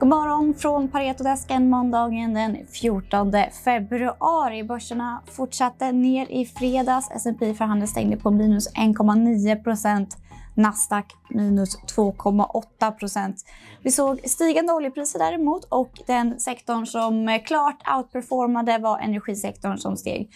God morgon från Paretodesken måndagen den 14 februari. Börserna fortsatte ner i fredags. S&P förhandlade stängde på minus 1,9. Nasdaq minus 2,8. Vi såg stigande oljepriser däremot och den sektorn som klart outperformade var energisektorn som steg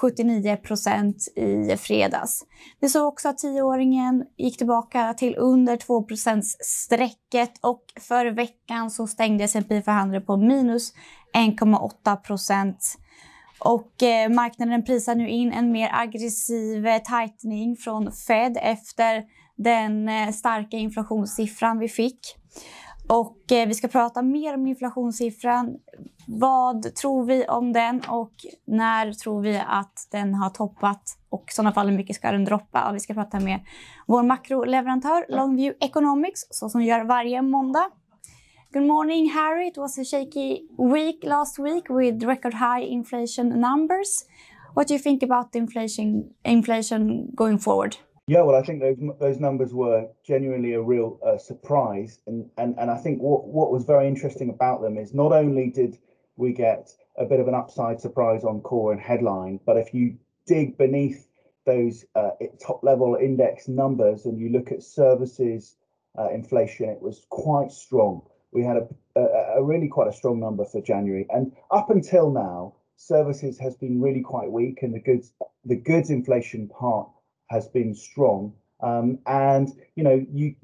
79 procent i fredags. Vi såg också att tioåringen gick tillbaka till under 2 strecket och för veckan så stängde S&P för handel på minus 1,8 procent. Och eh, marknaden prisar nu in en mer aggressiv eh, tightening från Fed efter den eh, starka inflationssiffran vi fick. Och eh, vi ska prata mer om inflationssiffran. Vad tror vi om den och när tror vi att den har toppat? Och i sådana fall hur mycket ska den droppa? Och vi ska prata med vår makroleverantör Longview Economics, så som gör varje måndag. Good morning, Harry. It was a shaky week last week with record high inflation numbers. What do you think about inflation inflation going forward? Yeah, well, I think those those numbers were genuinely a real uh, surprise, and, and and I think what what was very interesting about them is not only did we get a bit of an upside surprise on core and headline, but if you dig beneath those uh, top level index numbers and you look at services uh, inflation, it was quite strong we had a, a, a, really quite a strong number for January. And up until now, services has been really quite weak, and the goods the goods inflation part has been strong. Um, and you know, you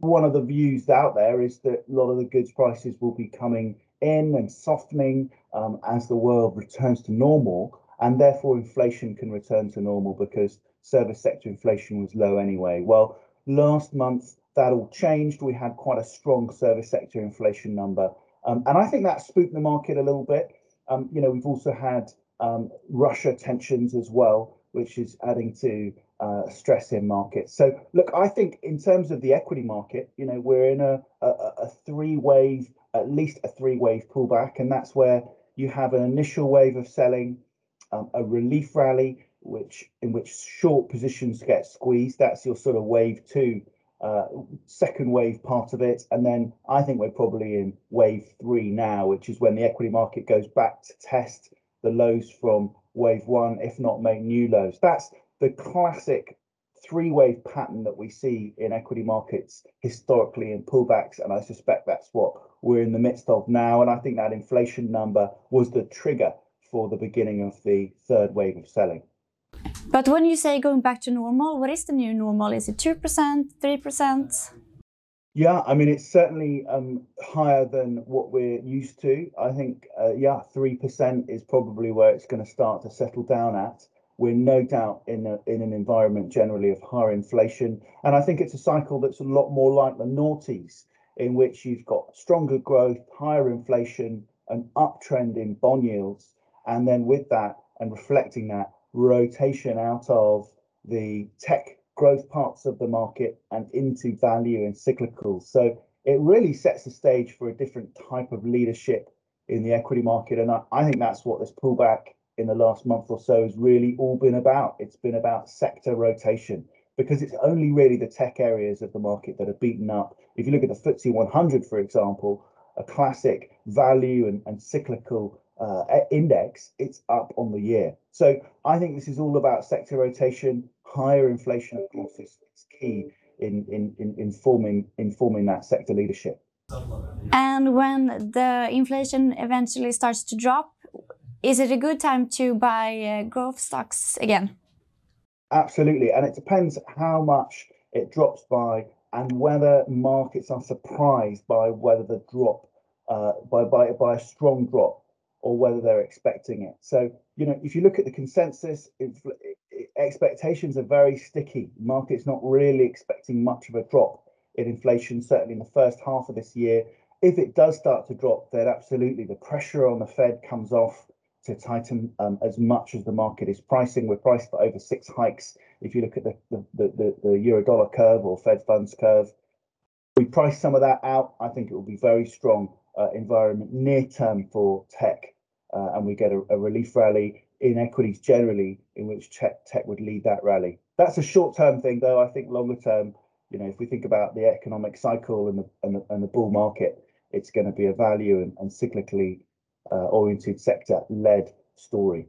one of the views out there is that a lot of the goods prices will be coming in and softening um, as the world returns to normal, and therefore inflation can return to normal because service sector inflation was low anyway. Well, last month that all changed. We had quite a strong service sector inflation number. Um, and I think that spooked the market a little bit. Um, you know, we've also had um, Russia tensions as well, which is adding to uh, stress in markets. So, look, I think in terms of the equity market, you know, we're in a, a, a three wave, at least a three wave pullback. And that's where you have an initial wave of selling, um, a relief rally, which in which short positions get squeezed. That's your sort of wave two uh, second wave part of it. And then I think we're probably in wave three now, which is when the equity market goes back to test the lows from wave one, if not make new lows. That's the classic three wave pattern that we see in equity markets historically in pullbacks. And I suspect that's what we're in the midst of now. And I think that inflation number was the trigger for the beginning of the third wave of selling. But when you say going back to normal, what is the new normal? Is it 2%, 3%? Yeah, I mean, it's certainly um, higher than what we're used to. I think, uh, yeah, 3% is probably where it's going to start to settle down at. We're no doubt in, a, in an environment generally of higher inflation. And I think it's a cycle that's a lot more like the noughties, in which you've got stronger growth, higher inflation, an uptrend in bond yields. And then with that, and reflecting that, rotation out of the tech growth parts of the market and into value and cyclicals. So it really sets the stage for a different type of leadership in the equity market. And I, I think that's what this pullback in the last month or so has really all been about. It's been about sector rotation because it's only really the tech areas of the market that are beaten up. If you look at the FTSE 100, for example, a classic value and, and cyclical uh, index, it's up on the year. So I think this is all about sector rotation. Higher inflation, of course, is, is key in, in, in informing informing that sector leadership. And when the inflation eventually starts to drop, is it a good time to buy uh, growth stocks again? Absolutely, and it depends how much it drops by and whether markets are surprised by whether the drop uh, by by by a strong drop or whether they're expecting it. So, you know, if you look at the consensus, expectations are very sticky. Market's not really expecting much of a drop in inflation, certainly in the first half of this year. If it does start to drop, then absolutely the pressure on the Fed comes off to tighten um, as much as the market is pricing. We're priced for over six hikes. If you look at the, the, the, the euro dollar curve or Fed funds curve, we price some of that out. I think it will be very strong uh, environment near term for tech, uh, and we get a, a, relief rally in equities generally, in which tech, tech would lead that rally. That's a short term thing, though. I think longer term, you know, if we think about the economic cycle and the and the, and the bull market, it's going to be a value and, and cyclically Eh, oriented sector led story.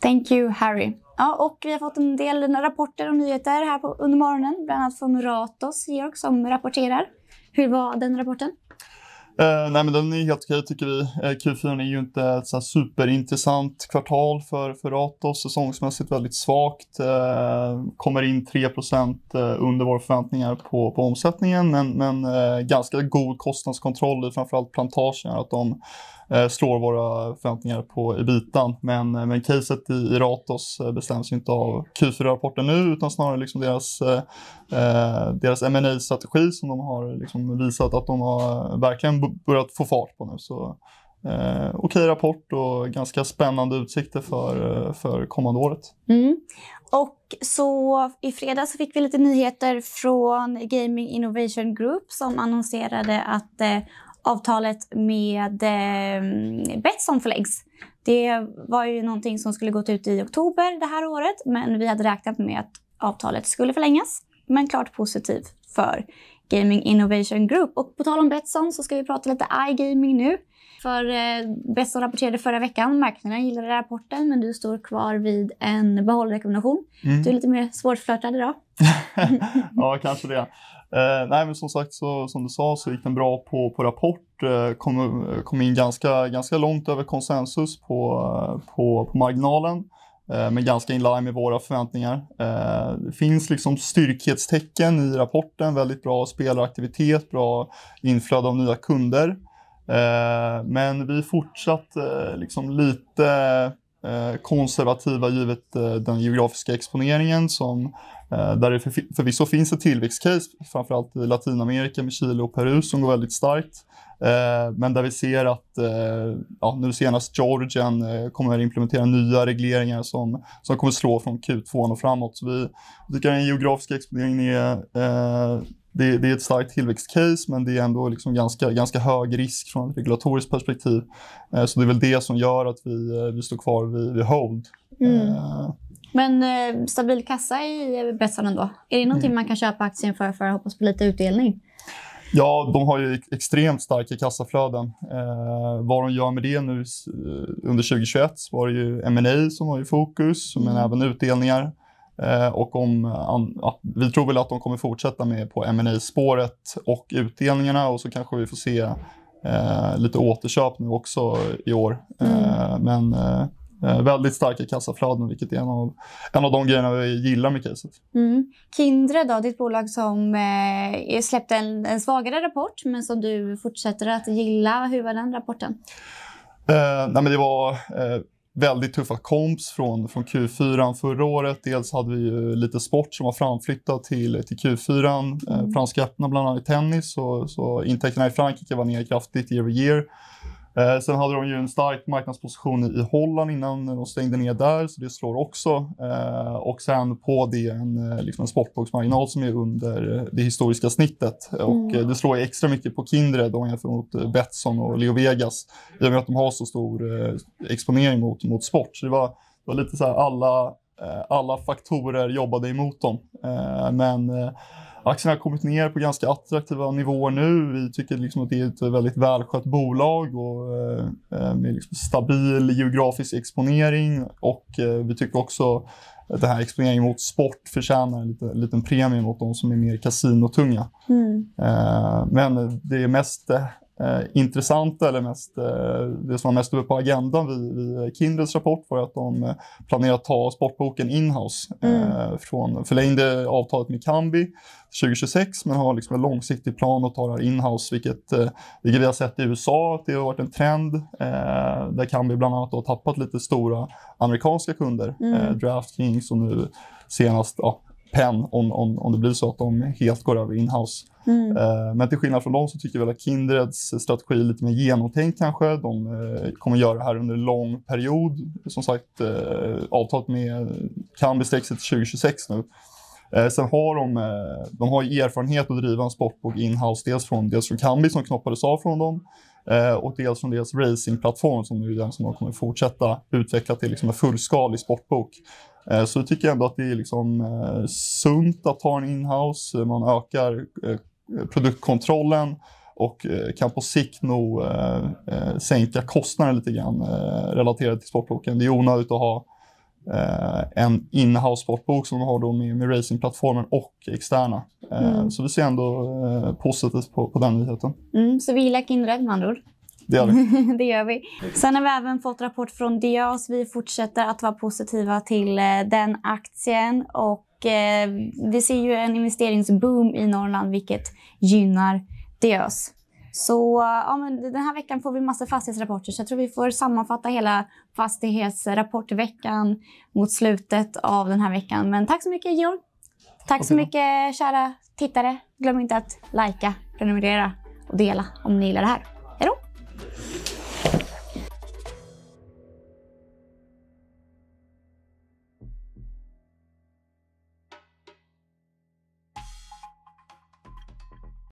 Thank you Harry. Ja, och vi har fått en del rapporter och nyheter här på, under morgonen, bland annat från Ratos, Georg, som rapporterar. Hur var den rapporten? Uh, nej men den är helt okej tycker vi. Eh, uh, Q4 är ju inte ett så superintressant kvartal för, för Ratos. Säsongsmässigt väldigt svagt. Uh, kommer in 3% under våra förväntningar på, på omsättningen men, men ganska god kostnadskontroll i framförallt plantagen. Att de slår våra förväntningar på ebitan. Men, men caset i, i Ratos bestäms bestäms inte av Q4-rapporten nu utan snarare liksom deras, eh, deras ma strategi som de har liksom visat att de har verkligen börjat få fart på nu. Så eh, okej okay rapport och ganska spännande utsikter för, eh, för kommande året. Mm. Och så i fredags fick vi lite nyheter från Gaming Innovation Group som annonserade att eh, avtalet med eh, Betsson förlängs. Det var ju någonting som skulle gått ut i oktober det här året, men vi hade räknat med att avtalet skulle förlängas. Men klart positiv för Gaming Innovation Group. Och på tal om Betsson så ska vi prata lite iGaming nu. För eh, Betsson rapporterade förra veckan, marknaden gillade rapporten men du står kvar vid en behållrekommendation. Mm. Du är lite mer svårflörtad idag. ja, kanske det. Eh, nej, men som sagt, så, som du sa, så gick den bra på, på rapport. Eh, kom, kom in ganska, ganska långt över konsensus på, på, på marginalen. Eh, men ganska in line med våra förväntningar. Eh, det finns liksom styrkhetstecken i rapporten, väldigt bra spelaraktivitet, bra inflöde av nya kunder. Eh, men vi är fortsatt liksom lite Eh, konservativa givet eh, den geografiska exponeringen som eh, där det förvisso finns ett tillväxtcase, framförallt i Latinamerika med Chile och Peru som går väldigt starkt. Men där vi ser att ja, nu senast Georgien kommer att implementera nya regleringar som, som kommer slå från Q2 och framåt. Så vi tycker att den geografiska exponeringen är det, det, är ett starkt tillväxtcase men det är ändå liksom ganska, ganska hög risk från ett regulatoriskt perspektiv. så det är väl det som gör att vi, vi står kvar vid, vid hold. Mm. Men eh, stabil kassa i Betsson ändå. Är det någonting mm. man kan köpa aktien för för att hoppas på lite utdelning? Ja, de har ju extremt starka kassaflöden. Eh, vad de gör med det nu eh, under 2021 var det ju M&A som var i fokus, mm. men även utdelningar. Eh, och om, ja, vi tror väl att de kommer fortsätta med på ma spåret och utdelningarna och så kanske vi får se eh, lite återköp nu också i år. Mm. Eh, men Eh, väldigt starka kassaflöden, vilket är en av, en av de grejerna vi gillar med caset. Mm. Kindred, då, ditt bolag som eh, släppte en, en, svagare rapport, men som du fortsätter att gilla. Hur var den rapporten? Eh, nej, men det var eh, väldigt tuffa komps från, från Q4 förra året. Dels hade vi ju lite sport som var framflyttad till, till Q4. Eh, mm. Franska öppna bland annat i tennis, så, så intäkterna i Frankrike var ner kraftigt year over year. Eh, sen hade de ju en stark marknadsposition i Holland innan de stängde ner där, så det slår också. Eh, och sen på det en, eh, liksom en sportboksmarginal som är under det historiska snittet. Mm. Och det slår extra mycket på Kindred om jämför mot Betsson och Leo Vegas i och med att de har så stor eh, exponering mot, mot sport. Så det var, det var lite så här alla, eh, alla faktorer jobbade emot dem. Eh, men Aktien har kommit ner på ganska attraktiva nivåer nu. Vi tycker liksom att det är ett väldigt välskött bolag och, eh, eh, med liksom stabil geografisk exponering och eh, vi tycker också att den här exponeringen mot sport förtjänar en liten, liten premie mot de som är mer kasinotunga. Mm. Eh, men det är mest eh, intressanta eller mest, eh, det som var mest uppe på agendan vid, vid Kindreds rapport var att de eh, planerar att ta sportboken inhouse. Mm. Eh, från, förlängde avtalet med Kambi 2026 men har liksom en långsiktig plan att ta det här inhouse vilket, eh, vilket vi har sett i USA att det har varit en trend eh, där Kambi bland annat har tappat lite stora amerikanska kunder. Mm. Eh, Draftkings och nu senast ja, Penn om, om, om det blir så att de helt går över inhouse. Mm. Eh, men till skillnad från dem så tycker jag väl att Kindreds strategi är lite mer genomtänkt kanske. De eh, kommer göra det här under en lång period. Som sagt, eh, avtalet med Kambi sträcker sig till 2026 nu. Eh, sen har de, eh, de har erfarenhet att driva en sportbok inhouse, dels från, dels från Kambi som knoppades av från dem eh, och dels från deras racingplattform som nu är den som de kommer fortsätta utveckla till liksom en fullskalig sportbok. Eh, så jag tycker ändå att det är liksom sunt att ha en inhouse. Man ökar produktkontrollen och eh, kan på sikt nog eh, eh, sänka kostnaden lite grann relaterat till sportboken. Det är onödigt att ha en inhouse sportbok som de har då med, med racingplattformen och externa. Mm. Så vi ser ändå positivt på, på den nyheten. Mm, så vi gillar Kindred med andra ord? Det gör vi. det gör vi. Sen har vi även fått rapport från Dias. Vi fortsätter att vara positiva till den aktien och vi ser ju en investeringsboom i Norrland vilket gynnar Diös. Så ja, men den här veckan får vi massa fastighetsrapporter så jag tror vi får sammanfatta hela fastighetsrapportveckan mot slutet av den här veckan. Men tack så mycket Georg. Tack så mycket kära tittare. Glöm inte att likea, prenumerera och dela om ni gillar det här.